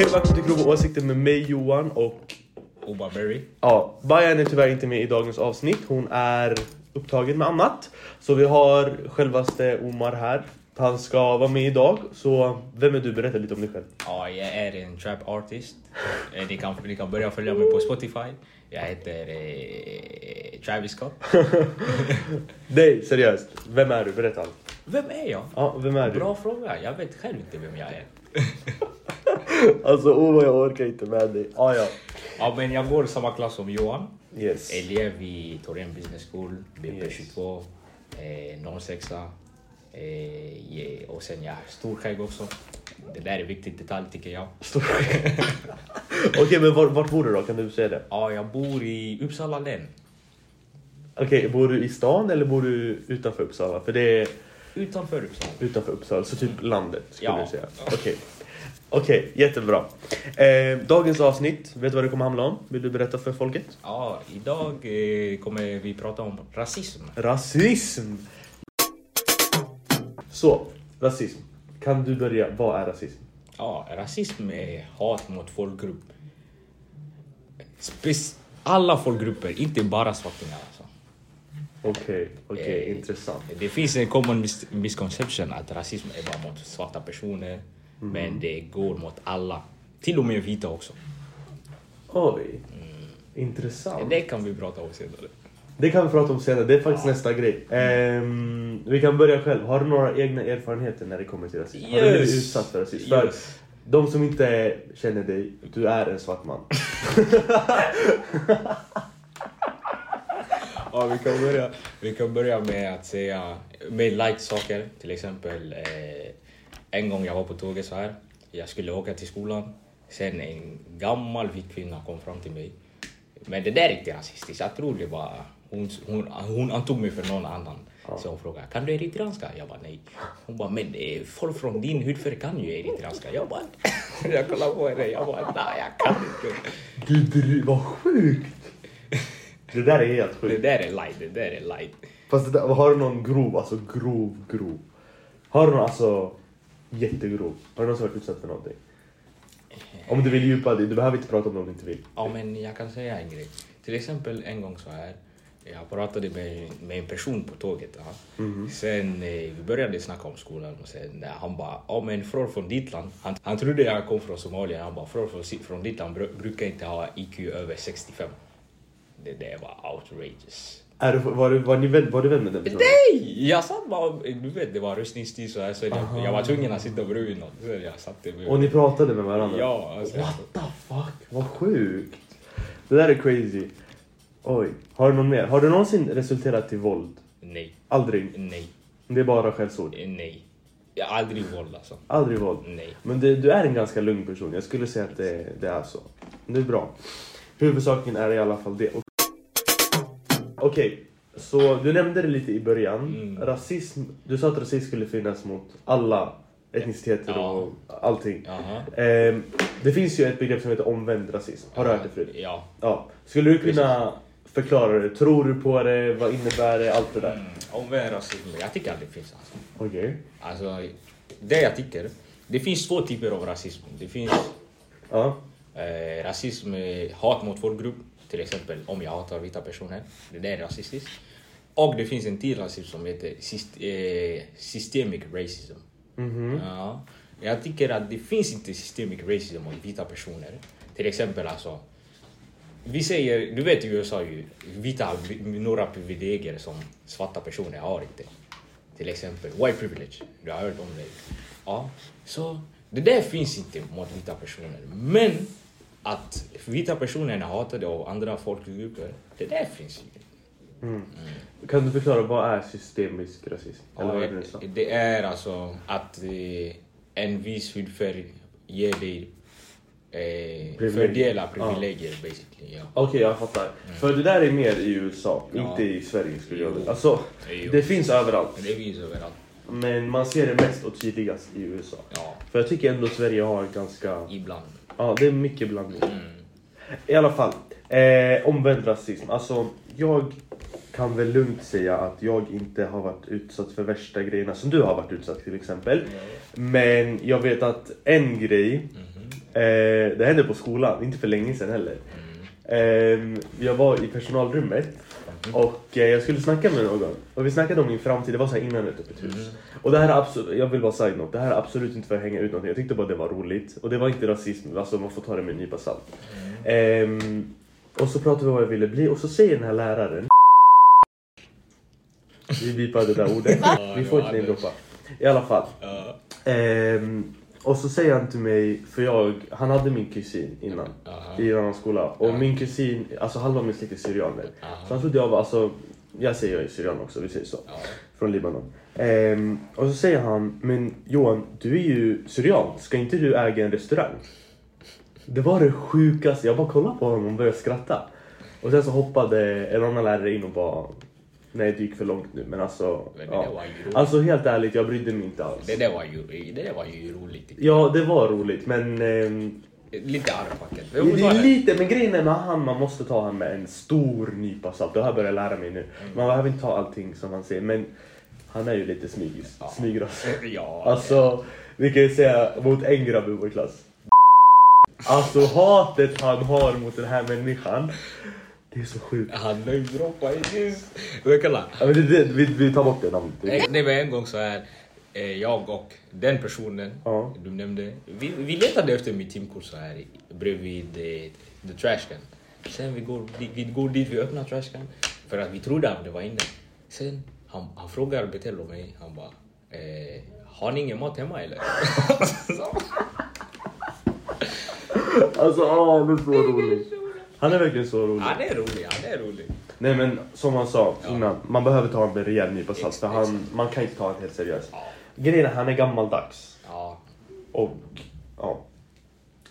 Hej och välkommen till Grova Åsikter med mig Johan och Oba Berry. ja, Bayan är tyvärr inte med i dagens avsnitt. Hon är upptagen med annat. Så vi har självaste Omar här. Han ska vara med idag. Så vem är du? Berätta lite om dig själv. Ja, jag är en trap artist. Eh, Ni kan, ni kan börja följa mig på Spotify. Jag heter eh, Travis Scott. Nej, seriöst. Vem är du? Berätta. Vem är jag? Ja, vem är du? Bra fråga. Jag vet själv inte vem jag är. Alltså Omar, jag orkar inte med dig. Ah, ja, Ja, men jag går i samma klass som Johan. yes. Elev i Torén Business School, Yes. BP22, eh, 06 eh, och sen jag är storskägg också. Det där är viktigt detalj tycker jag. Okej, men var, vart bor du då? Kan du säga det? Ja, jag bor i Uppsala län. Okej, bor du i stan eller bor du utanför Uppsala? För det är Utanför Uppsala. utanför Uppsala, så typ landet skulle Ja. du säga. Okej, Okej, jättebra. Eh, dagens avsnitt, vet du vad det kommer handla om? Vill du berätta för folket? Ja, idag eh, kommer vi prata om rasism. Rasism! Så, rasism. Kan du börja? Vad är rasism? Ja, rasism är hat mot folkgrupp. Spec- alla folkgrupper, inte bara svartingar alltså. Okej, okej, Eh, intressant. Det finns en common mis- misconception att rasism är bara mot svarta personer. Mm. Men det går mot alla. Till och med vita också. Oj, intressant. Det kan vi prata om senare. Det kan vi prata om senare, det är faktiskt nästa grej. Ehm, vi kan börja själv. Har du några egna erfarenheter när det kommer till rasism? Har du blivit Yes. utsatt för rasism? För Yes. de som inte känner dig, du är en svart man. Ja, vi kan börja, vi kan börja med att säga med light saker. Till exempel eh, en gång jag var på tåget så här. Jag skulle åka till skolan. Sen en gammal vit kvinna kom fram till mig. Men det där är inte rasistiskt. Jag tror det var hon, hon, hon antog mig för någon annan. Så hon frågade, kan du eritreanska? Jag bara nej. Hon bara, men eh, folk från din hudfärg kan ju eritreanska. Jag bara, jag kollade på henne. Jag bara, nej jag kan inte. Du vad sjukt! Det där är helt Det sjukt. där är light, det där är light. Fast det där, har du någon grov, alltså grov, grov? Har du någon alltså jättegrov? Har du någonsin varit utsatt för någonting? Om du vill djupa dig, du behöver inte prata om det om du inte vill. Ja, men jag kan säga en grej. Till exempel en gång så här. Jag pratade med, med en person på tåget. Ja. Sen eh, vi började snacka om skolan och sen eh, han bara, ja men från, från ditt land. Han, han trodde jag kom från Somalia. Han bara, från, från, från ditt land bru- brukar inte ha IQ över 65. Det där var outrageous. Är du, var, du, var, ni vän, var du vän med den personen? Nej! Jag satt bara, du vet det var röstningstid så här så jag, jag var tvungen att sitta bredvid någon. Så jag satte mig. Och ni pratade med varandra? Ja, alltså. What the fuck? Vad sjukt! Det där är crazy. Oj. Har du någon mer? Har du någonsin resulterat till våld? Nej, Aldrig. nej, Det är bara skällsord. nej. Jag har aldrig våld alltså. Aldrig våld. Nej. Men det, du är en ganska lugn person. Jag skulle säga att det, det är så. Det är bra. Huvudsaken är i alla fall det. Okej, så du nämnde det lite i början. Mm. Rasism. Du sa att rasism skulle finnas mot alla etniciteter Ja. och allting. Ehm, det finns ju ett begrepp som heter omvänd rasism. Har du hört det förut? Ja. Ja. Skulle du kunna förklara det? Tror du på det? Vad innebär det? Allt det där. Mm. Omvänd rasism, jag tycker att det finns alltså. Okej. Alltså, det jag tycker. Det finns två typer av rasism. Det finns Ja. eh, rasism, eh, hat mot folkgrupp. Till exempel om jag hatar vita personer. Det där är rasistiskt. Och det finns en till rasism som heter eh, systemic racism. Mhm. Ja. Jag tycker att det finns inte systemic racism mot vita personer. Till exempel alltså. Vi säger, du vet i USA ju, vita har några privilegier som svarta personer har inte. Till exempel white privilege, du har hört om det. Ja, så det där finns inte mot vita personer. Men att vita personer är hatade av andra folkgrupper, det där finns ju. Kan du förklara vad är systemisk rasism? Vad är det? Ja, det är alltså att eh, en viss hudfärg ger dig eh, Privilegier. fördelar privilegier basically. Ja. Okej, jag fattar. För det där är mer i USA, Ja. inte i Sverige skulle jag vilja. Alltså, det finns överallt. Det finns överallt. Men man ser det mest och tydligast i USA. Ja, För jag tycker ändå Sverige har ganska... ibland. Ja, det är mycket blandning. Mm. I alla fall, eh, omvänd rasism. Alltså, jag kan väl lugnt säga att jag inte har varit utsatt för värsta grejerna som du har varit utsatt till exempel. Men jag vet att en grej Eh, det hände på skolan, inte för länge sedan heller. Eh, jag var i personalrummet och eh, jag skulle snacka med någon. Och vi snackade om min framtid, det var så här innan ett öppet hus. Och det här är absolut, jag vill bara säga något, det här är absolut inte för att hänga ut någonting. Jag tyckte bara det var roligt. Och det var inte rasism, alltså man får ta det med en nypa salt. Ehm, och så pratade vi om vad jag ville bli och så säger den här läraren Vi bipar det där ordet. Vi får inte namedroppa. I alla fall. Ehm, och så säger han till mig, för jag, han hade min kusin innan Aha. i en annan skola. Och Ja. min kusin, alltså halva min släkt är syrianer. Aha. Så han trodde jag var, alltså, jag säger jag är syrian också, vi säger så. Från Libanon. Ehm, och så säger han, men Johan, du är ju syrian, ska inte du äga en restaurang? Det var det sjukaste, jag bara kollade på honom och började skratta. Och sen så hoppade en annan lärare in och bara, nej det gick för långt nu men alltså. Men det ja. var ju. Alltså helt ärligt, jag brydde mig inte alls. Det där var ju, det där var ju roligt. Ja, det var roligt men ehm. Lite arvfacket. det lite, men grejen är med han, man måste ta han med en stor nypa salt. Det har jag börjat lära mig nu. Man behöver inte ta allting som han säger, men han är ju lite smygis, Ja. smygras. Ja. Alltså, vi kan ju säga mot en grabb i vår klass. Alltså hatet han har mot den här människan. Det är så sjukt. Han namedroppar ju nyss. Men kolla. Ja, men det, det, vi, vi tar bort det namnet. Nej, Det var en gång så här. eh, Jag och den personen Ja. du nämnde. Vi, vi letade efter mitt timkort så här bredvid eh, the trash can. Sen vi går, vi, går dit, vi öppnar trash can. För att vi trodde att det var inne. Sen han, han frågar Betel och mig. Han bara. Eh, har ni ingen mat hemma eller? Så- Alltså, åh, han är så rolig. Han är verkligen så rolig. han är rolig, han är rolig. Nej men som han sa Ja. innan, man behöver ta en rejäl nypa salt för han, man kan inte ta honom helt seriöst. Grejen är han är gammaldags. Ja. Och ja,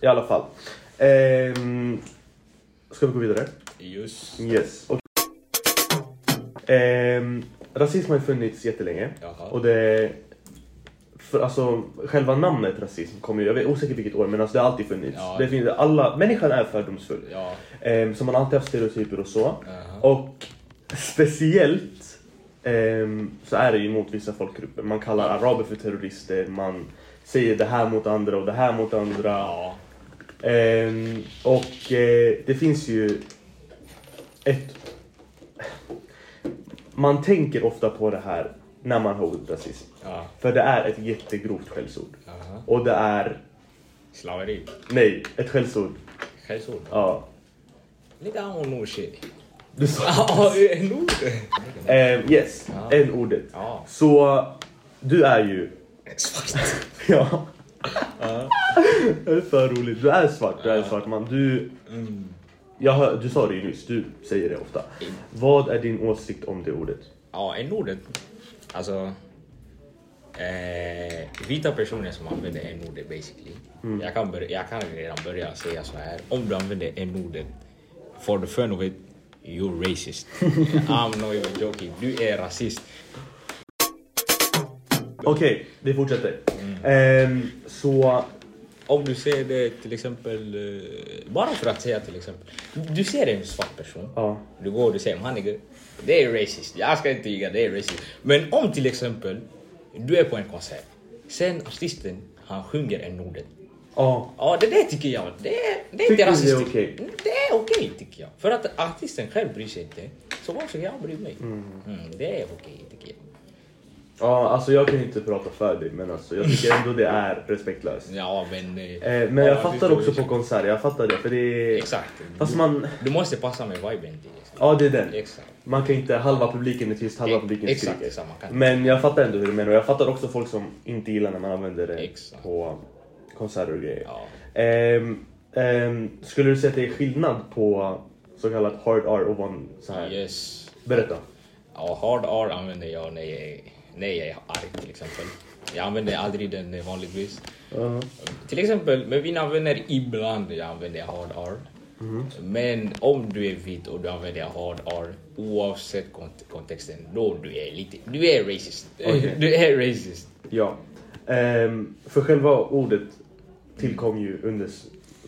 i alla fall. Ehm, ska vi gå vidare? Just. Yes. Och, ehm, rasism har ju funnits jättelänge. Jaha. Och det... För, alltså, själva namnet rasism kommer ju, jag vet osäker vilket år, men alltså, det har alltid funnits. Ja. Det finns, alla, människan är fördomsfull. Ja. Ehm, så man har alltid haft stereotyper och så. Aha. Och speciellt ehm, så är det ju mot vissa folkgrupper. Man kallar araber för terrorister, man säger det här mot andra och det här mot andra. Ja. Ehm, och eh, det finns ju ett... Man tänker ofta på det här när man hör ordet rasism. Ja. För det är ett jättegrovt skällsord. Aha. Och det är, Slaveri. nej, ett skällsord. Skällsord. Ja. Lite amor shit. Du sa Ja, en ord. Ehm, yes, Ja. n-ordet. Ja. Så du är ju... Svart. Ja. Det är för roligt. Du är svart, du är en svart man. Du, Mm. jag hör, du sa det ju nyss, du säger det ofta. Vad är din åsikt om det ordet? Ja, en ordet. Alltså. Eh, vita personer som använder en ordet basically. Jag, kan börja, jag kan redan börja säga så här. Om du använder en ordet for the fun of it, you're racist. I'm not even joking. Du är rasist. Okej, vi fortsätter. Ehm, så... Om du ser det till exempel, eh, bara för att säga till exempel. Du ser en svart person. Ja. Du går och du säger han är good." Det är racist. Jag ska inte ljuga, det är racist. Men om till exempel du är på en konsert. Sen artisten, han sjunger en ordet. Ja. Ja, det där tycker jag, det är, det är inte du det är rasistiskt. okej? Det är okej tycker jag. För att artisten själv bryr sig inte. Så varför jag bry mig? Mm, det är okej tycker jag. ja, alltså jag kan inte prata för dig men alltså jag tycker ändå det är respektlöst. Ja, men... eh, Eh, men ja, jag fattar också på konserter, jag fattar det. För det är... Exakt. Fast man... Du måste passa med viben. Ja, det är den. Exakt. Man kan inte, halva publiken är tyst, halva publiken exakt, skriker. exakt, man kan- Men jag fattar ändå hur du menar och jag fattar också folk som inte gillar när man använder det Exakt. på konserter och grejer. Ja. Ehm, ehm, skulle du säga att det är skillnad på så kallat hard R och one så här? Yes. Berätta. Ja, hard R använder jag när jag, är- när jag är arg till exempel. Jag använder aldrig den vanligtvis. Ja. Till exempel med mina vänner ibland jag använder hard R. Men om du är vit och du använder hard R oavsett kont- kontexten, då du är lite, du är racist. Okej. Du är racist. Ja. Ehm, för själva ordet tillkom ju under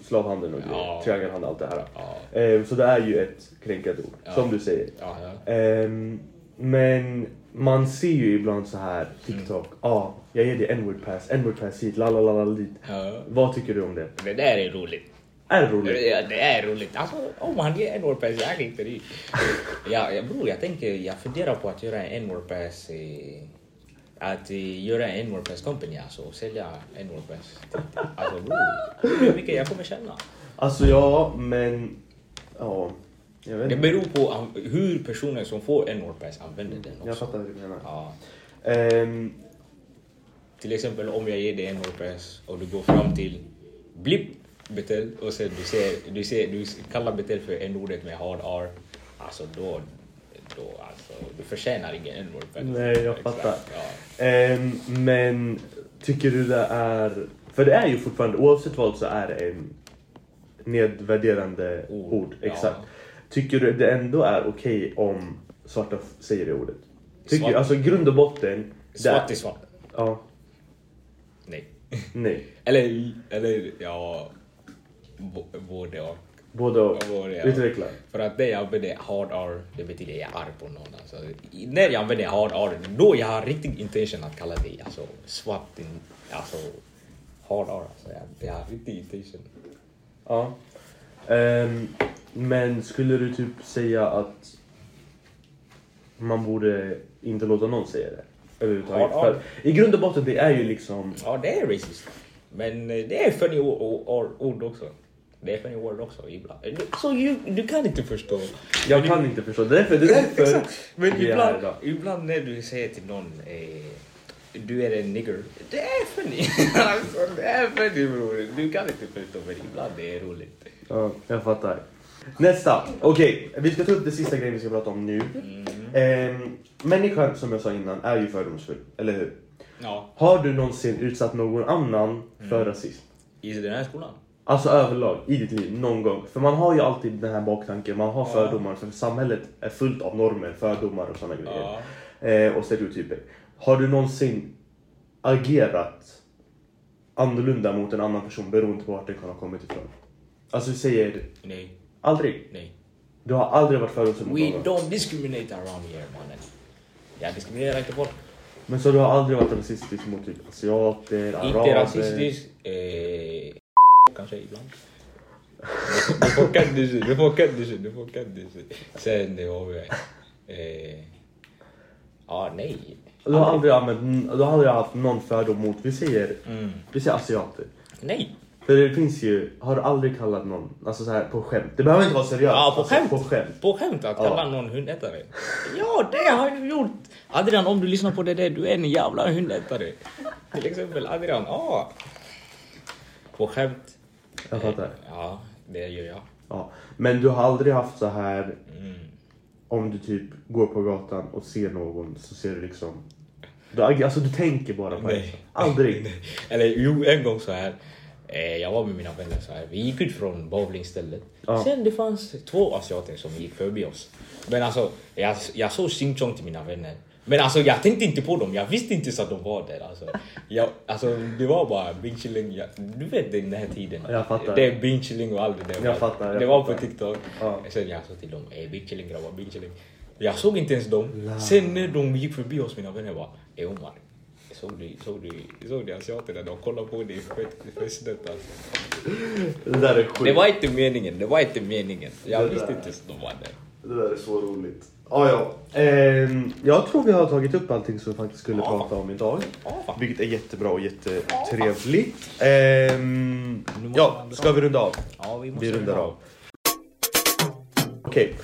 slavhandeln och. Ja. Triangelhandeln allt det här. Ja. Ehm, så det är ju ett kränkande ord, Ja. som du säger. Ja. Ehm, men man ser ju ibland så här TikTok. Ja, ah, jag ger dig n-word pass, n-word pass hit, lalalala dit. Ja. Vad tycker du om det? Det där är roligt. Är det roligt? Det, det är roligt. Alltså om han ger en pass, jag är inte det. Ja, jag, bror, jag tänker, jag funderar på att göra en pass eh, att eh, göra en WordPress company, alltså sälja en WordPress. Alltså bror, hur mycket jag kommer tjäna. Alltså ja, men... Ja, jag vet Det inte. beror på hur personen som får en WordPress använder den också. Jag fattar vad du menar. Ja. Ehm, Till exempel om jag ger dig en WordPress och du går fram till blipp Betel och sen du ser, du ser, du kallar Betel för en ordet med hard R. Alltså då, då alltså, du förtjänar ingen en WordPress. Nej, jag fattar. Ja. ehm, men tycker du det är... För det är ju fortfarande, oavsett vad så är det en nedvärderande Ord, ord. ja. Exakt. Tycker du det ändå är okej om svarta säger det ordet? Tycker, Svart- alltså grund och botten... Svart är- är svart. Ja, Nej. nej. Eller, eller ja, både och. Både och. Både, ja. Utveckla. För att när jag använder hard R, det betyder jag är arg på någon. Alltså, när jag använder hard R, då jag har riktig intention att kalla dig alltså, svart. in- Alltså, hard R. Alltså, jag, jag har riktig intention. Ja. Ehm, men skulle du typ säga att man borde inte låta någon säga det? Överhuvudtaget. Ja, ja. För I grund och botten det är ju liksom... Ja, det är racist. Men eh, det är funny ord också. Det är funny ord också ibland. Du- Så du, du kan inte förstå. Jag Men kan inte förstå. Det är därför, det är därför Exakt. Men vi är här ibland, idag. ibland när du säger till någon eh, du är en nigger. Det är funny. alltså, det är funny bror. Du kan inte förstå men ibland det är roligt. Ja, jag fattar. Nästa. Okej, vi ska ta upp det sista grejen vi ska prata om nu. Mm. Ehm, människan, som jag sa innan, är ju fördomsfull. Eller hur? Ja, Har du någonsin utsatt någon annan för rasism? i den här skolan. Alltså överlag, i ditt liv, någon gång. För man har ju alltid den här baktanken, man har Ja. fördomar. För samhället är fullt av normer, fördomar och sådana grejer. Ja. Eh, och stereotyper. Har du någonsin agerat annorlunda mot en annan person beroende på vart den kan ha kommit ifrån? Alltså vi säger Nej, aldrig. nej. Du har aldrig varit fördomsfull mot We någon. don't discriminate around here mannen. Jag diskriminerar inte folk. Men så du har aldrig varit rasistisk mot typ asiater, araber? Inte rasistisk. Eh, kanske ibland. Du får kändisar, du får kändisar, du får kändisar. Sen har vi... Eh, ja, nej. Du har aldrig använt, du har aldrig haft någon fördom mot, vi säger, Mm. vi säger asiater. Nej. För det finns ju, har du aldrig kallat någon, alltså så här på skämt? Det behöver inte vara seriöst. Ja, på alltså, skämt. På skämt. På skämt att Ja. kalla någon hundätare. Ja, det har jag gjort. Adrian, om du lyssnar på det där, du är en jävla hundätare. Till exempel Adrian, ja. På skämt. Jag fattar. Eh, Ja, det gör jag. Ja. Men du har aldrig haft så här Mm. om du typ går på gatan och ser någon så ser du liksom... Du, alltså du tänker bara på det. Nej. Aldrig. Eller jo, en gång så här. Eh, jag var med mina vänner så här. Vi gick ut från bowlingstället. Ja. Sen det fanns två asiater som gick förbi oss. Men alltså, jag, jag såg Xing Chong till mina vänner. Men alltså jag tänkte inte på dem, jag visste inte så att de var där. Alltså, jag, alltså det var bara Bing Chilling. Jag, du vet den här tiden. Jag fattar. Det är Bing Chilling och allt det där. Jag fattar, jag det var fattar. på TikTok. Ja. Sen jag sa till dem, eh Bing Chilling grabbar, Bing Chilling. Jag såg inte ens dem. La. Sen när de gick förbi oss, mina vänner bara, eh Omar. Såg du, såg du, såg du asiaterna? De kollade på dig fett snett alltså. Det där är sjukt. Det var inte meningen, det var inte meningen. Jag Det visste där. inte att de var där. Det där är så roligt. Ah, ja. Ehm, jag tror vi har tagit upp allting som vi faktiskt skulle Ja. prata om idag. Ja. Vilket är jättebra och jättetrevligt. Ehm, Nu måste ja, man ska vi runda av? Ja, vi måste Vi rundar runda av. Okej.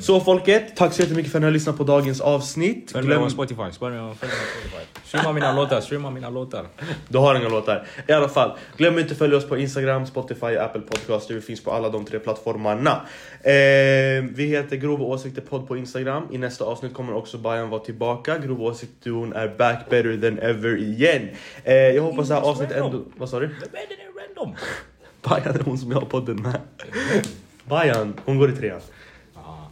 Så folket, tack så jättemycket för att ni har lyssnat på dagens avsnitt. Följ mig Glöm... på Spotify, följ mig på Spotify. Streama mina låtar, streama mina låtar. Du har inga låtar. I alla fall, glöm inte att följa oss på Instagram, Spotify, Apple Podcaster. Vi finns på alla de tre plattformarna. Eh, vi heter Grova Åsikter podd på Instagram. I nästa avsnitt kommer också Bajan vara tillbaka. Grova Åsikter är back better than ever igen. Eh, jag hoppas det här avsnittet ändå... Vad sa du? Bed är random. Bajan är hon som jag har podden med. Bajan, hon går i trean.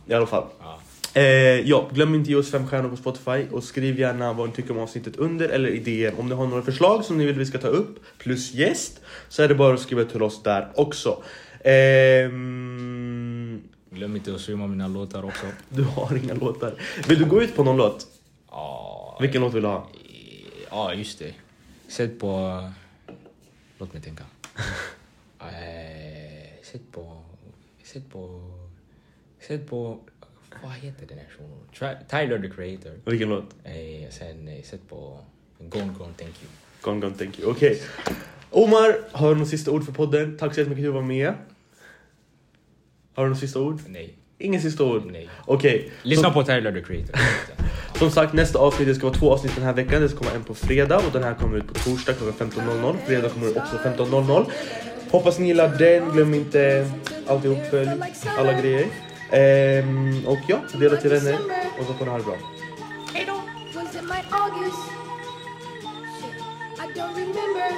I alla fall. ja. Eh, ja, glöm inte ge oss fem stjärnor på Spotify och skriv gärna vad ni tycker om avsnittet under eller idéer. Om ni har några förslag som ni vill vi ska ta upp plus gäst så är det bara att skriva till oss där också. Ehm, Glöm inte att streama mina låtar också. Du har inga låtar. Vill du gå ut på någon låt? Ja, Vilken låt vill du ha? Ja, just det. Sätt på... Låt mig tänka. Eh, Sätt på... Sätt på... Sätt på... Vad heter den här shunon? Tyler the Creator. Vilken låt? Eh, Sen eh, sätt på... Gone Gone Thank You. Gone Gone Thank You. Okej. Omar, har du något sista ord för podden? Tack så jättemycket för att du var med. Har du något sista ord? Nej. Ingen sista ord? Nej. Okej. Lyssna Så- på Tyler the Creator. Som sagt, nästa avsnitt det ska vara två avsnitt den här veckan. Det ska komma en på fredag och den här kommer ut på torsdag klockan 15.00. Fredag kommer också 15.00. Hoppas ni gillar den. Glöm inte alltihop, följ alla grejer. Och ja, dela till vänner och så får ni ha det bra. Was it my August? Shit, I don't remember.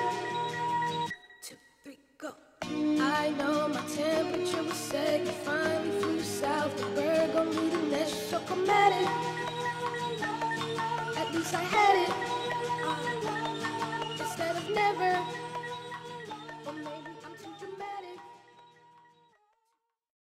Two, three, go. I know my temperature was set. You finally flew south. The bird gon' be the next. So chromatic. At it. At least I had it. Uh, instead of never. Or maybe I'm too dramatic.